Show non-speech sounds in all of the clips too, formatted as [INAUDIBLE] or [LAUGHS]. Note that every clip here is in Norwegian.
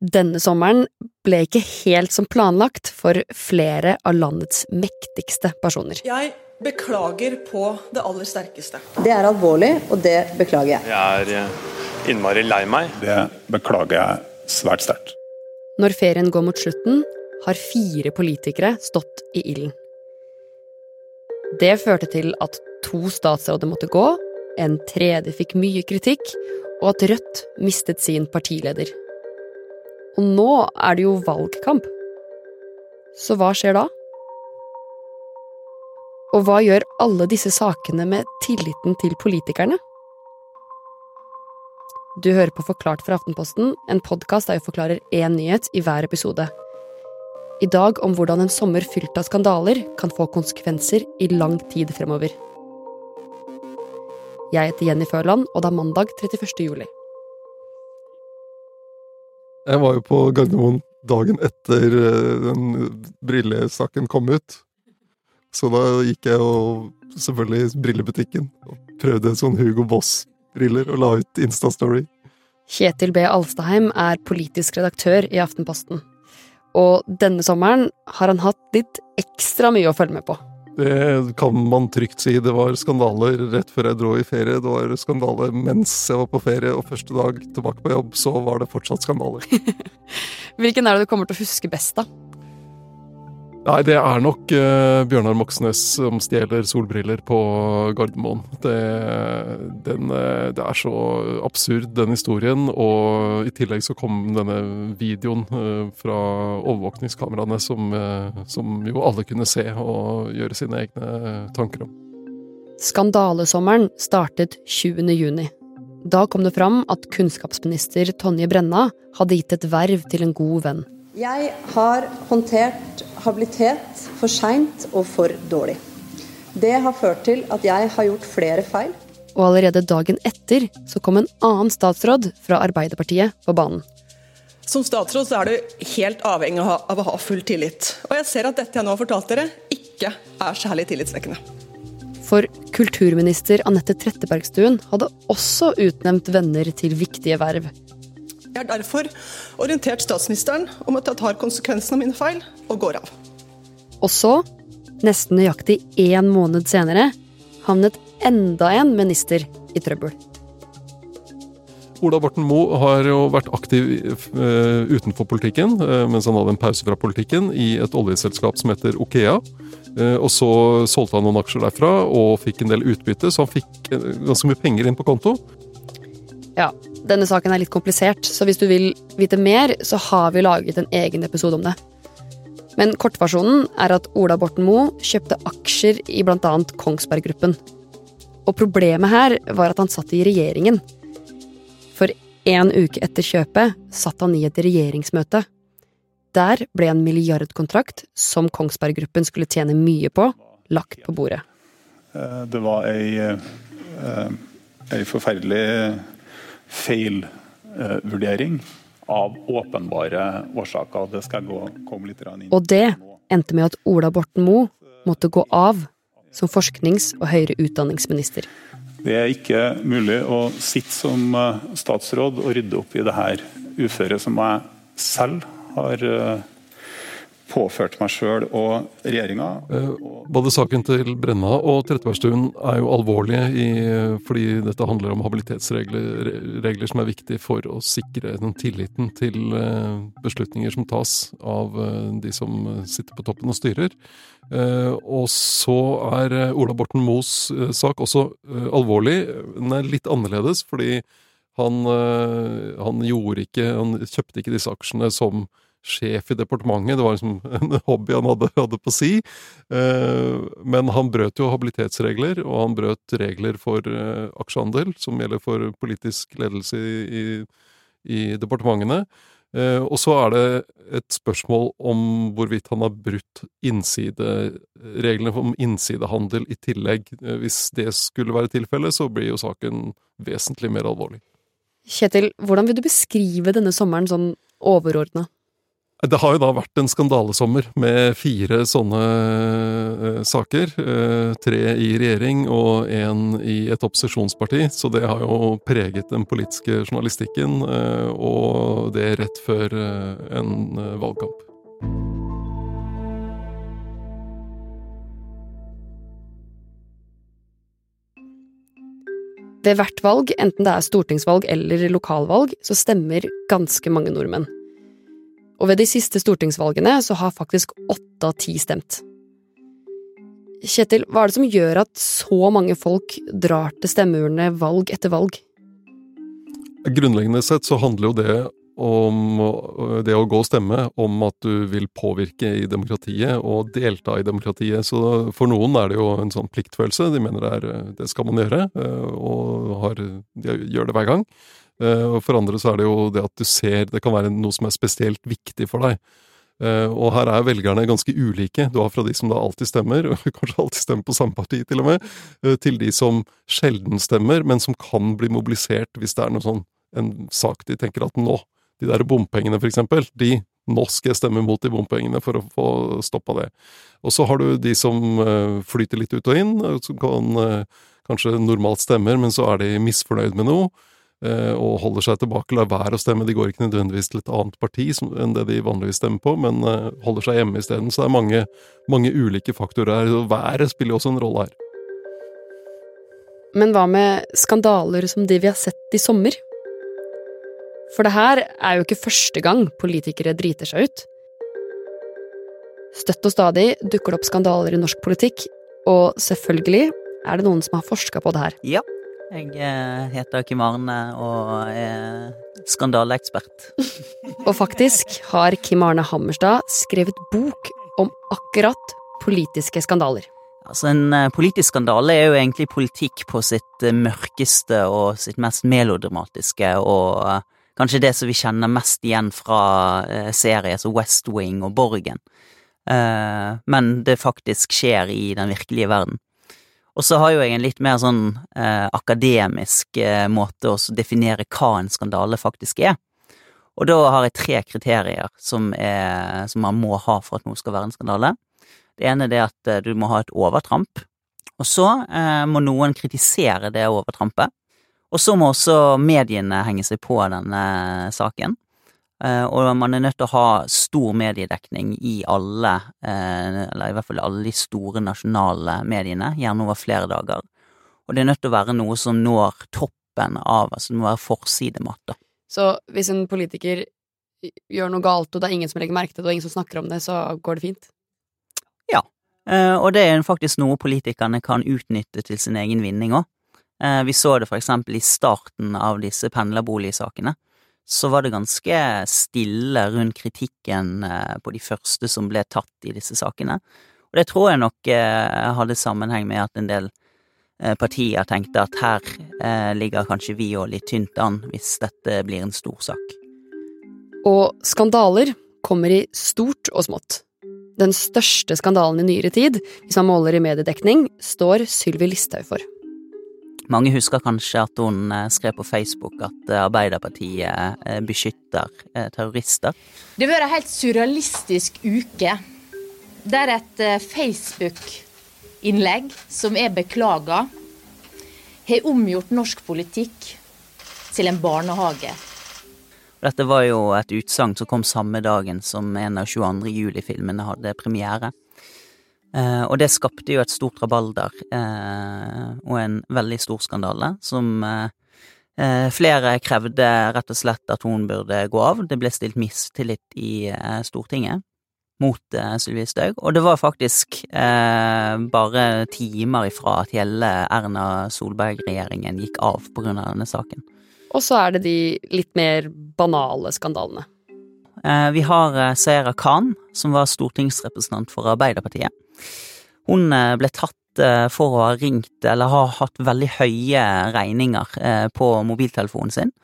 Denne sommeren ble ikke helt som planlagt for flere av landets mektigste personer. Jeg beklager på det aller sterkeste. Det er alvorlig, og det beklager jeg. Jeg er eh, innmari lei meg. Det beklager jeg svært sterkt. Når ferien går mot slutten, har fire politikere stått i ilden. Det førte til at to statsråder måtte gå, en tredje fikk mye kritikk, og at Rødt mistet sin partileder. Og nå er det jo valgkamp. Så hva skjer da? Og hva gjør alle disse sakene med tilliten til politikerne? Du hører på Forklart fra Aftenposten, en podkast der vi forklarer én nyhet i hver episode. I dag om hvordan en sommer fylt av skandaler kan få konsekvenser i lang tid fremover. Jeg heter Jenny Førland, og det er mandag 31. juli. Jeg var jo på Gardermoen dagen etter eh, den brillesaken kom ut. Så da gikk jeg og selvfølgelig brillebutikken og prøvde sånn Hugo Boss-briller og la ut Insta-story. Kjetil B. Alstaheim er politisk redaktør i Aftenposten. Og denne sommeren har han hatt litt ekstra mye å følge med på. Det kan man trygt si. Det var skandaler rett før jeg dro i ferie. Det var skandaler mens jeg var på ferie, og første dag tilbake på jobb så var det fortsatt skandaler. [LAUGHS] Hvilken er det du kommer til å huske best, da? Nei, det er nok uh, Bjørnar Moxnes som stjeler solbriller på Gardermoen. Det, den, uh, det, er så absurd, den historien. Og i tillegg så kom denne videoen uh, fra overvåkningskameraene som, som, jo alle kunne se og gjøre sine egne tanker om. Skandalesommeren startet 20. juni. Da kom det fram at kunnskapsminister Tonje Brenna hadde gitt et verv til en god venn. Jeg har håndtert habilitet for seint og for dårlig. Det har ført til at jeg har gjort flere feil. Og allerede dagen etter så kom en annen statsråd fra Arbeiderpartiet på banen. Som statsråd så er du helt avhengig av å ha full tillit. Og jeg ser at dette jeg nå har fortalt dere, ikke er særlig tillitsvekkende. For kulturminister Anette Trettebergstuen hadde også utnevnt venner til viktige verv. Jeg har derfor orientert statsministeren om at jeg tar konsekvensen av mine feil og går av. Og så, nesten nøyaktig én måned senere, havnet enda en minister i trøbbel. Ola Borten Moe har jo vært aktiv uh, utenfor politikken, uh, mens han hadde en pause fra politikken, i et oljeselskap som heter Okea. Uh, og så solgte han noen aksjer derfra og fikk en del utbytte, så han fikk ganske mye penger inn på konto. Ja, denne saken er litt komplisert, så hvis du vil vite mer, så har vi laget en egen episode om det. Men kortversjonen er at Ola Borten Moe kjøpte aksjer i bl.a. Kongsberg Gruppen. Og problemet her var at han satt i regjeringen. For en uke etter kjøpet satt han i et regjeringsmøte. Der ble en milliardkontrakt, som Kongsberg Gruppen skulle tjene mye på, lagt på bordet. Eh, det var ei, eh, ei forferdelig feilvurdering av åpenbare årsaker. Det skal jeg gå, komme litt inn Og det endte med at Ola Borten Moe måtte gå av som forsknings- og høyere utdanningsminister. Det er ikke mulig å sitte som eh, statsråd og rydde opp i det her uføret som jeg selv har eh, påført meg sjøl og regjeringa. Eh, både saken til Brenna og Trettebergstuen er jo alvorlige i, fordi dette handler om habilitetsregler regler som er viktige for å sikre den tilliten til eh, beslutninger som tas av eh, de som sitter på toppen og styrer. Og så er Ola Borten Moes sak også alvorlig. Den er litt annerledes fordi han, han gjorde ikke Han kjøpte ikke disse aksjene som sjef i departementet. Det var liksom [LAUGHS] en hobby han hadde, hadde på si. Eh, men han brøt jo habilitetsregler, og han brøt regler for eh, aksjehandel, som gjelder for politisk ledelse i, i departementene. Eh, og så er det et spørsmål om hvorvidt han har brutt reglene om innsidehandel i tillegg. Hvis det skulle være tilfellet, så blir jo saken vesentlig mer alvorlig. Kjetil, hvordan vil du beskrive denne sommeren sånn overordna? Det har jo da vært en skandalesommer med fire sånne uh, saker. Uh, tre i regjering og én i et opposisjonsparti. Så det har jo preget den politiske journalistikken, uh, og det rett før en valgkamp. Ved hvert valg, enten det er stortingsvalg eller lokalvalg, så stemmer ganske mange nordmenn. Og ved de siste stortingsvalgene så har faktisk åtte av ti stemt. Kjetil, hva er det som gjør at så mange folk drar til stemmeurnene valg etter valg? Grunnleggende sett så handler jo det om det å gå og stemme om at du vil påvirke i demokratiet og delta i demokratiet. Så for noen er det jo en sånn pliktfølelse. De mener det, er, det skal man gjøre, eh, og har, de gjør det hver gang. Eh, og for andre så er det jo det at du ser Det kan være noe som er spesielt viktig for deg. Eh, og her er velgerne ganske ulike. Du har fra de som da alltid stemmer, og [LAUGHS] kanskje alltid stemmer på samme parti til og med, eh, til de som sjelden stemmer, men som kan bli mobilisert hvis det er noe sånn, en sak de tenker at nå, de der bompengene for eksempel, de nå skal jeg stemme mot de bompengene for å få stoppa det. Og så har du de som flyter litt ut og inn, som kan kanskje normalt stemmer, men så er de misfornøyd med noe. Eh, og holder seg tilbake, lar være å stemme. De går ikke nødvendigvis til et annet parti enn det de vanligvis stemmer på, men eh, holder seg hjemme isteden. Så det er mange, mange ulike faktorer her. og Været spiller jo også en rolle her. Men hva med skandaler som de vi har sett i sommer? For det her er jo ikke første gang politikere driter seg ut. Støtt og stadig dukker det opp skandaler i norsk politikk, og selvfølgelig er det noen som har forska på det her. Ja, jeg eh, heter Kim Arne og er skandaleekspert. [LAUGHS] og faktisk har Kim Arne Hammerstad skrevet bok om akkurat politiske skandaler. Altså En eh, politisk skandale er jo egentlig politikk på sitt eh, mørkeste og sitt mest melodramatiske, og kanskje det som vi kjenner mest igjen fra serier som West Wing og Borgen. Men det faktisk skjer i den virkelige verden. Og så har jo jeg en litt mer sånn eh, akademisk eh, måte å definere hva en skandale faktisk er. Og da har jeg tre kriterier som, er, som, man må ha for at noe skal være en skandale. Det ene er at eh, du må ha et overtramp. Og så eh, må noen kritisere det overtrampet. Og så må også mediene henge seg på denne saken. Eh, og man er nødt til å ha stor mediedekning i alle, eh, eller i hvert fall alle de store nasjonale mediene, gjerne over flere dager. Og det er nødt til å være noe som når toppen av, altså det må være forsidematt, Så hvis en politiker gjør noe galt, og det er ingen som legger merke til det, og ingen som snakker om det, så går det fint? Ja, eh, og det er faktisk noe politikerne kan utnytte til sin egen vinning òg. Vi så det for eksempel i starten av disse pendlerboligsakene så var det ganske stille rundt kritikken eh, på de første som ble tatt i disse sakene. Og det tror jeg nok eh, hadde sammenheng med at en del eh, partier tenkte at her ligger kanskje vi òg litt tynt an hvis dette blir en stor sak. Og skandaler kommer i stort og smått. Den største skandalen i nyere tid, hvis man måler i mediedekning, står Sylvi Listhaug for. Mange husker kanskje at hun eh, skrev på Facebook at eh, Arbeiderpartiet eh, beskytter terrorister. Det har vært en helt surrealistisk uke, der et Facebook-innlegg som er beklaga, har omgjort norsk politikk til en barnehage. Dette var jo et utsagn som kom samme dagen som en av 22. juli-filmene hadde premiere. Eh, og det skapte jo et stort rabalder eh, og en veldig stor skandale, som eh, eh, flere krevde rett og slett at hun burde gå av. Det ble stilt mistillit i eh, Stortinget mot eh, Sylvi Støg, og det var faktisk bare timer ifra at hele Erna Solberg-regjeringen gikk av på grunn av denne saken. Og så er det de litt mer banale skandalene. Vi har Seira Khan, som var stortingsrepresentant for Arbeiderpartiet. Hun eh, ble tatt eh, for å ha ringt eller har hatt veldig høye regninger eh, på mobiltelefonen sin,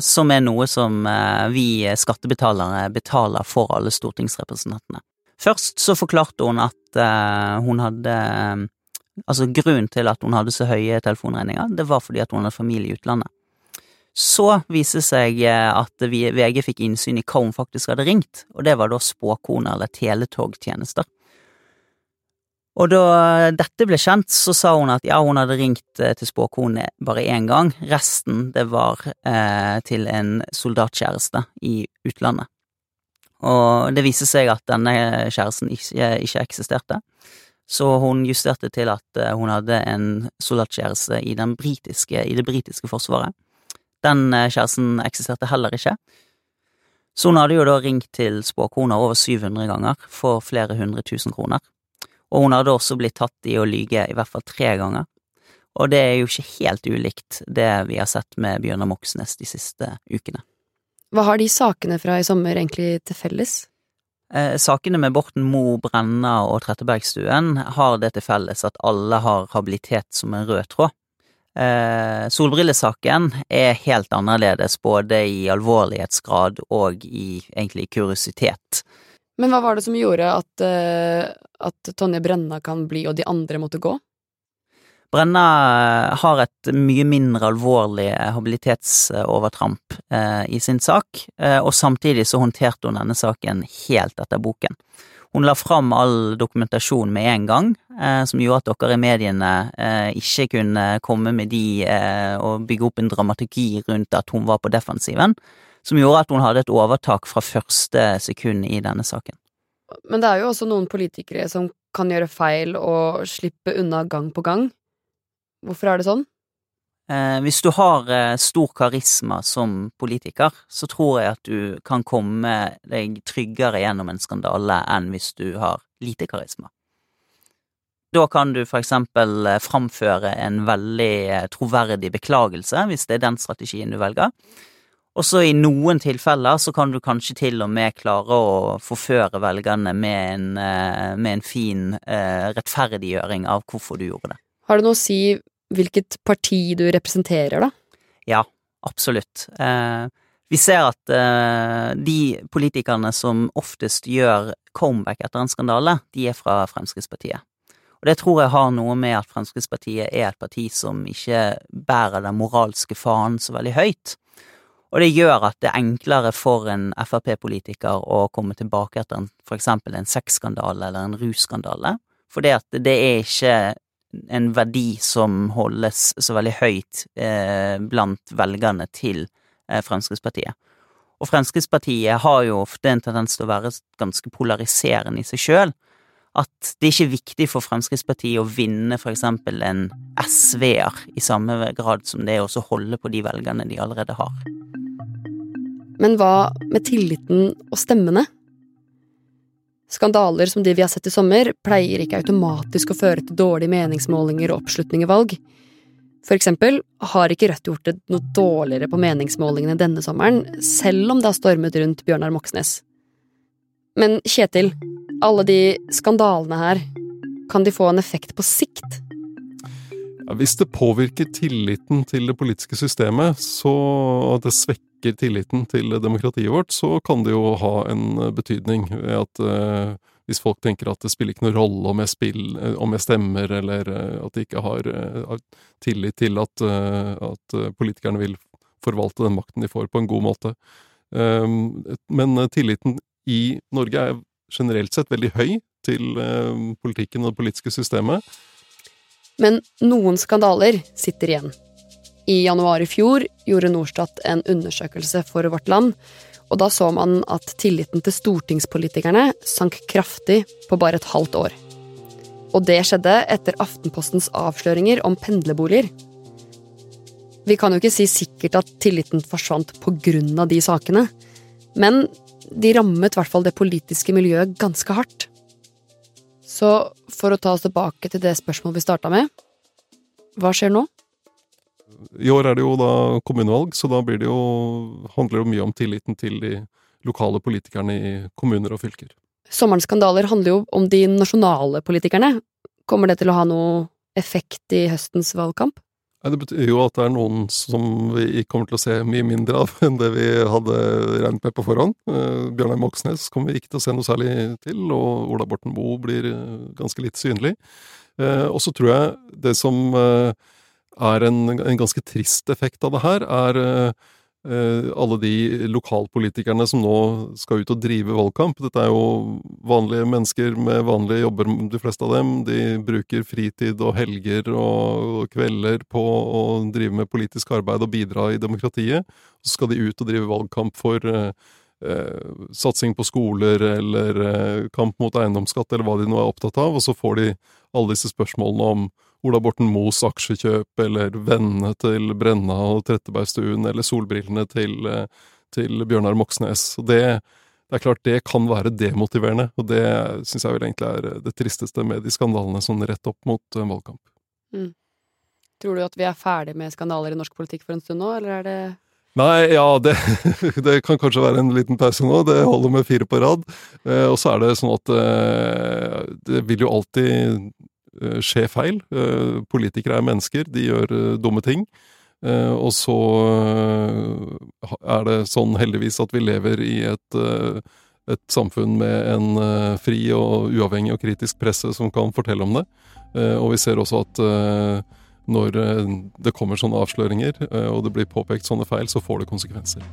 som er noe som vi skattebetalere betaler for alle stortingsrepresentantene. Først så forklarte hun at hun hadde Altså, grunnen til at hun hadde så høye telefonregninger, det var fordi at hun hadde familie i utlandet. Så viser det seg at VG fikk innsyn i hva hun faktisk hadde ringt, og det var da spåkone eller teletogtjenester. Og da dette ble kjent, så sa hun at ja, hun hadde ringt eh, til spåkone bare én gang, resten det var eh, til en soldatkjæreste i utlandet. Og det viste seg at denne kjæresten ikke, ikke eksisterte, så hun justerte til at eh, hun hadde en soldatkjæreste i, britiske, i det britiske forsvaret. Den eh, kjæresten eksisterte heller ikke. Så hun hadde jo da ringt til spåkona over 700 ganger for flere hundre tusen kroner og hun hadde også blitt tatt i å lyge i hvert fall tre ganger. Og det er jo ikke helt ulikt det vi har sett med Bjørnar Moxnes de siste ukene. Hva har de sakene fra i sommer egentlig til felles? Eh, sakene med Borten Moe, Brenna og Trettebergstuen har det til felles at alle har habilitet som en rød tråd. Eh, solbrillesaken er helt annerledes både i alvorlighetsgrad og i egentlig kuriositet. Men hva var det som gjorde at, uh, at Tonje Brenna kan bli, og de andre måtte gå? Brenna eh, har et mye mindre alvorlig habilitetsovertramp eh, i sin sak, eh, og samtidig så håndterte hun denne saken helt etter boken. Hun la fram all dokumentasjon med en gang, eh, som gjorde at dere i mediene eh, ikke kunne komme med de og bygge opp en dramaturgi rundt at hun var på defensiven som gjorde at hun hadde et overtak fra første sekund i denne saken. Men det er jo også noen politikere som kan gjøre feil og slippe unna gang på gang. Hvorfor er det sånn? Eh, hvis du har eh, stor karisma som politiker, så tror jeg at du kan komme deg tryggere gjennom en skandale enn hvis du har lite karisma. Da kan du for eksempel eh, framføre en veldig troverdig beklagelse, hvis det er den strategien du velger. Og så i noen tilfeller så kan du kanskje til og med klare å forføre velgerne med en, eh, med en fin eh, rettferdiggjøring av hvorfor du gjorde det. Har det noe å si hvilket parti du representerer, da? Ja, absolutt. Eh, vi ser at de politikerne som oftest gjør comeback etter en skandale, de er fra Fremskrittspartiet. Og det tror jeg har noe med at Fremskrittspartiet er et parti som ikke bærer den moralske fanen så veldig høyt. Og det gjør at det er enklere for en Frp-politiker å komme tilbake etter en, for eksempel en sexskandale eller en russkandale, for det, er ikke en verdi som holdes så veldig høyt eh, blant velgerne til eh, Fremskrittspartiet. Og Fremskrittspartiet har jo ofte en tendens til å være ganske polariserende i seg sjøl. At det ikke er viktig for Fremskrittspartiet å vinne for eksempel en SV-er i samme grad som det er å holde på de velgerne de allerede har. Men hva med tilliten og stemmene? Skandaler som de vi har sett i sommer, pleier ikke automatisk å føre til dårlige meningsmålinger og oppslutning i valg. For eksempel har ikke Rødt gjort det noe dårligere på meningsmålingene denne sommeren, selv om det har stormet rundt Bjørnar Moxnes. Men Kjetil, alle de skandalene her, kan de få en effekt på sikt? Hvis det påvirker tilliten til det politiske systemet, så at det svekker svekker tilliten til demokratiet vårt, så kan det jo ha en eh, betydning. ved at eh, Hvis folk tenker at det spiller ikke noen rolle om jeg, spill, eh, om jeg stemmer, eller uh, at de ikke har har tillit til at, at, politikerne vil forvalte den makten de får, på en god måte. Um, men tilliten i Norge er generelt sett veldig høy til politikken og det politiske systemet. Men noen skandaler sitter igjen. I januar i fjor gjorde Norstat en undersøkelse for Vårt Land, og da så man at tilliten til stortingspolitikerne sank kraftig på bare et halvt år. Og det skjedde etter Aftenpostens avsløringer om pendlerboliger. Vi kan jo ikke si sikkert at tilliten forsvant av de sakene, men de rammet i hvert fall det politiske miljøet ganske hardt. Så for å ta oss tilbake til det spørsmålet vi starta med hva skjer nå? I år er det jo da kommunevalg, så da blir det jo, handler det mye om tilliten til de lokale politikerne i kommuner og fylker. Sommerens skandaler handler jo om de nasjonale politikerne. Kommer det til å ha noe effekt i høstens valgkamp? Det betyr jo at det er noen som vi kommer til å se mye mindre av [LAUGHS] enn det vi hadde regnet med på forhånd. Eh, Bjørnar Moxnes kommer vi ikke til å se noe særlig til, og Ola Borten Moe blir eh, ganske litt synlig. Eh, og så tror jeg det som er en, en ganske trist effekt av det her, er eh, alle de lokalpolitikerne som nå skal ut og drive valgkamp. Dette er jo vanlige mennesker med vanlige jobber, de fleste av dem. De bruker fritid og helger og kvelder på å drive med politisk arbeid og bidra i demokratiet. Så skal de ut og drive valgkamp for eh, eh, satsing på skoler eller eh, kamp mot eiendomsskatt eller hva de nå er opptatt av, og så får de alle disse spørsmålene om Ola Borten Moes aksjekjøp, eller vennene til Brenna og Trettebergstuen, eller solbrillene til, eh, til Bjørnar Moxnes. Det, det er klart det kan være demotiverende, og det syns jeg vel egentlig er det tristeste med de skandalene sånn rett opp mot en valgkamp. Mm. Tror du at vi er ferdig med skandaler i norsk politikk for en stund nå, eller er det Nei, ja, det, [LAUGHS] det, kan kanskje være en liten pause nå. Det holder med fire på rad. Eh, og så er det sånn at eh, det vil jo alltid eh, skje feil. Eh, politikere er mennesker, de gjør eh, dumme ting. Eh, og så er det sånn heldigvis at vi lever i et, et samfunn med en fri og uavhengig og kritisk presse som kan fortelle om det. og vi ser også at når eh, det kommer sånne avsløringer, eh, og det blir påpekt sånne feil, så får det konsekvenser.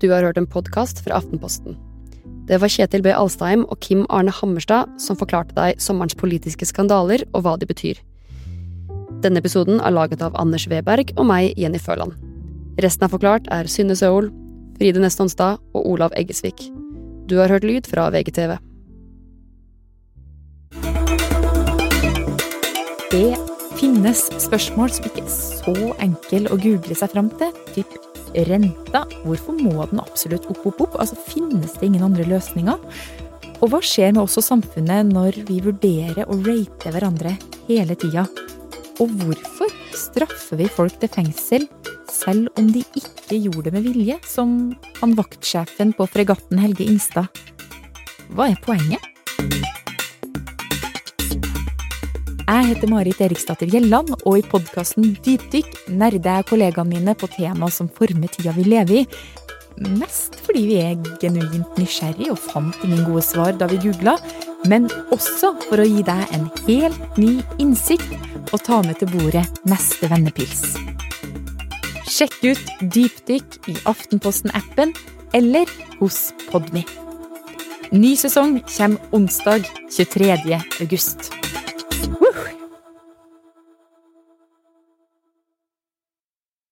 Du har hørt en podkast fra Aftenposten. Det var Kjetil B. Alstheim og Kim Arne Hammerstad som forklarte deg sommerens politiske skandaler og hva de betyr. Denne episoden er laget av Anders Weberg og meg, Jenny Føland. Resten av Forklart er Synne Søhol, Fride Neste Onsdag og Olav Eggesvik. Du har hørt lyd fra VGTV. Det finnes spørsmål som ikke er så enkle å google seg fram til. Typ renta. Hvorfor må den absolutt opp, opp, opp? Altså, Finnes det ingen andre løsninger? Og hva skjer med oss og samfunnet når vi vurderer å rate hverandre hele tida? Og hvorfor straffer vi folk til fengsel selv om de ikke gjorde det med vilje, som han vaktsjefen på fregatten Helge Ingstad. Hva er poenget? Jeg heter Marit Eriksdatter Gjelland, og i podkasten Dypdykk nerder jeg kollegaene mine på tema som former tida vi lever i. Mest fordi vi er genuint nysgjerrig og fant ingen gode svar da vi googla, men også for å gi deg en helt ny innsikt og ta med til bordet neste vennepils. Sjekk ut Dypdykk i Aftenposten-appen eller hos Podmy. Ny sesong kommer onsdag 23. august.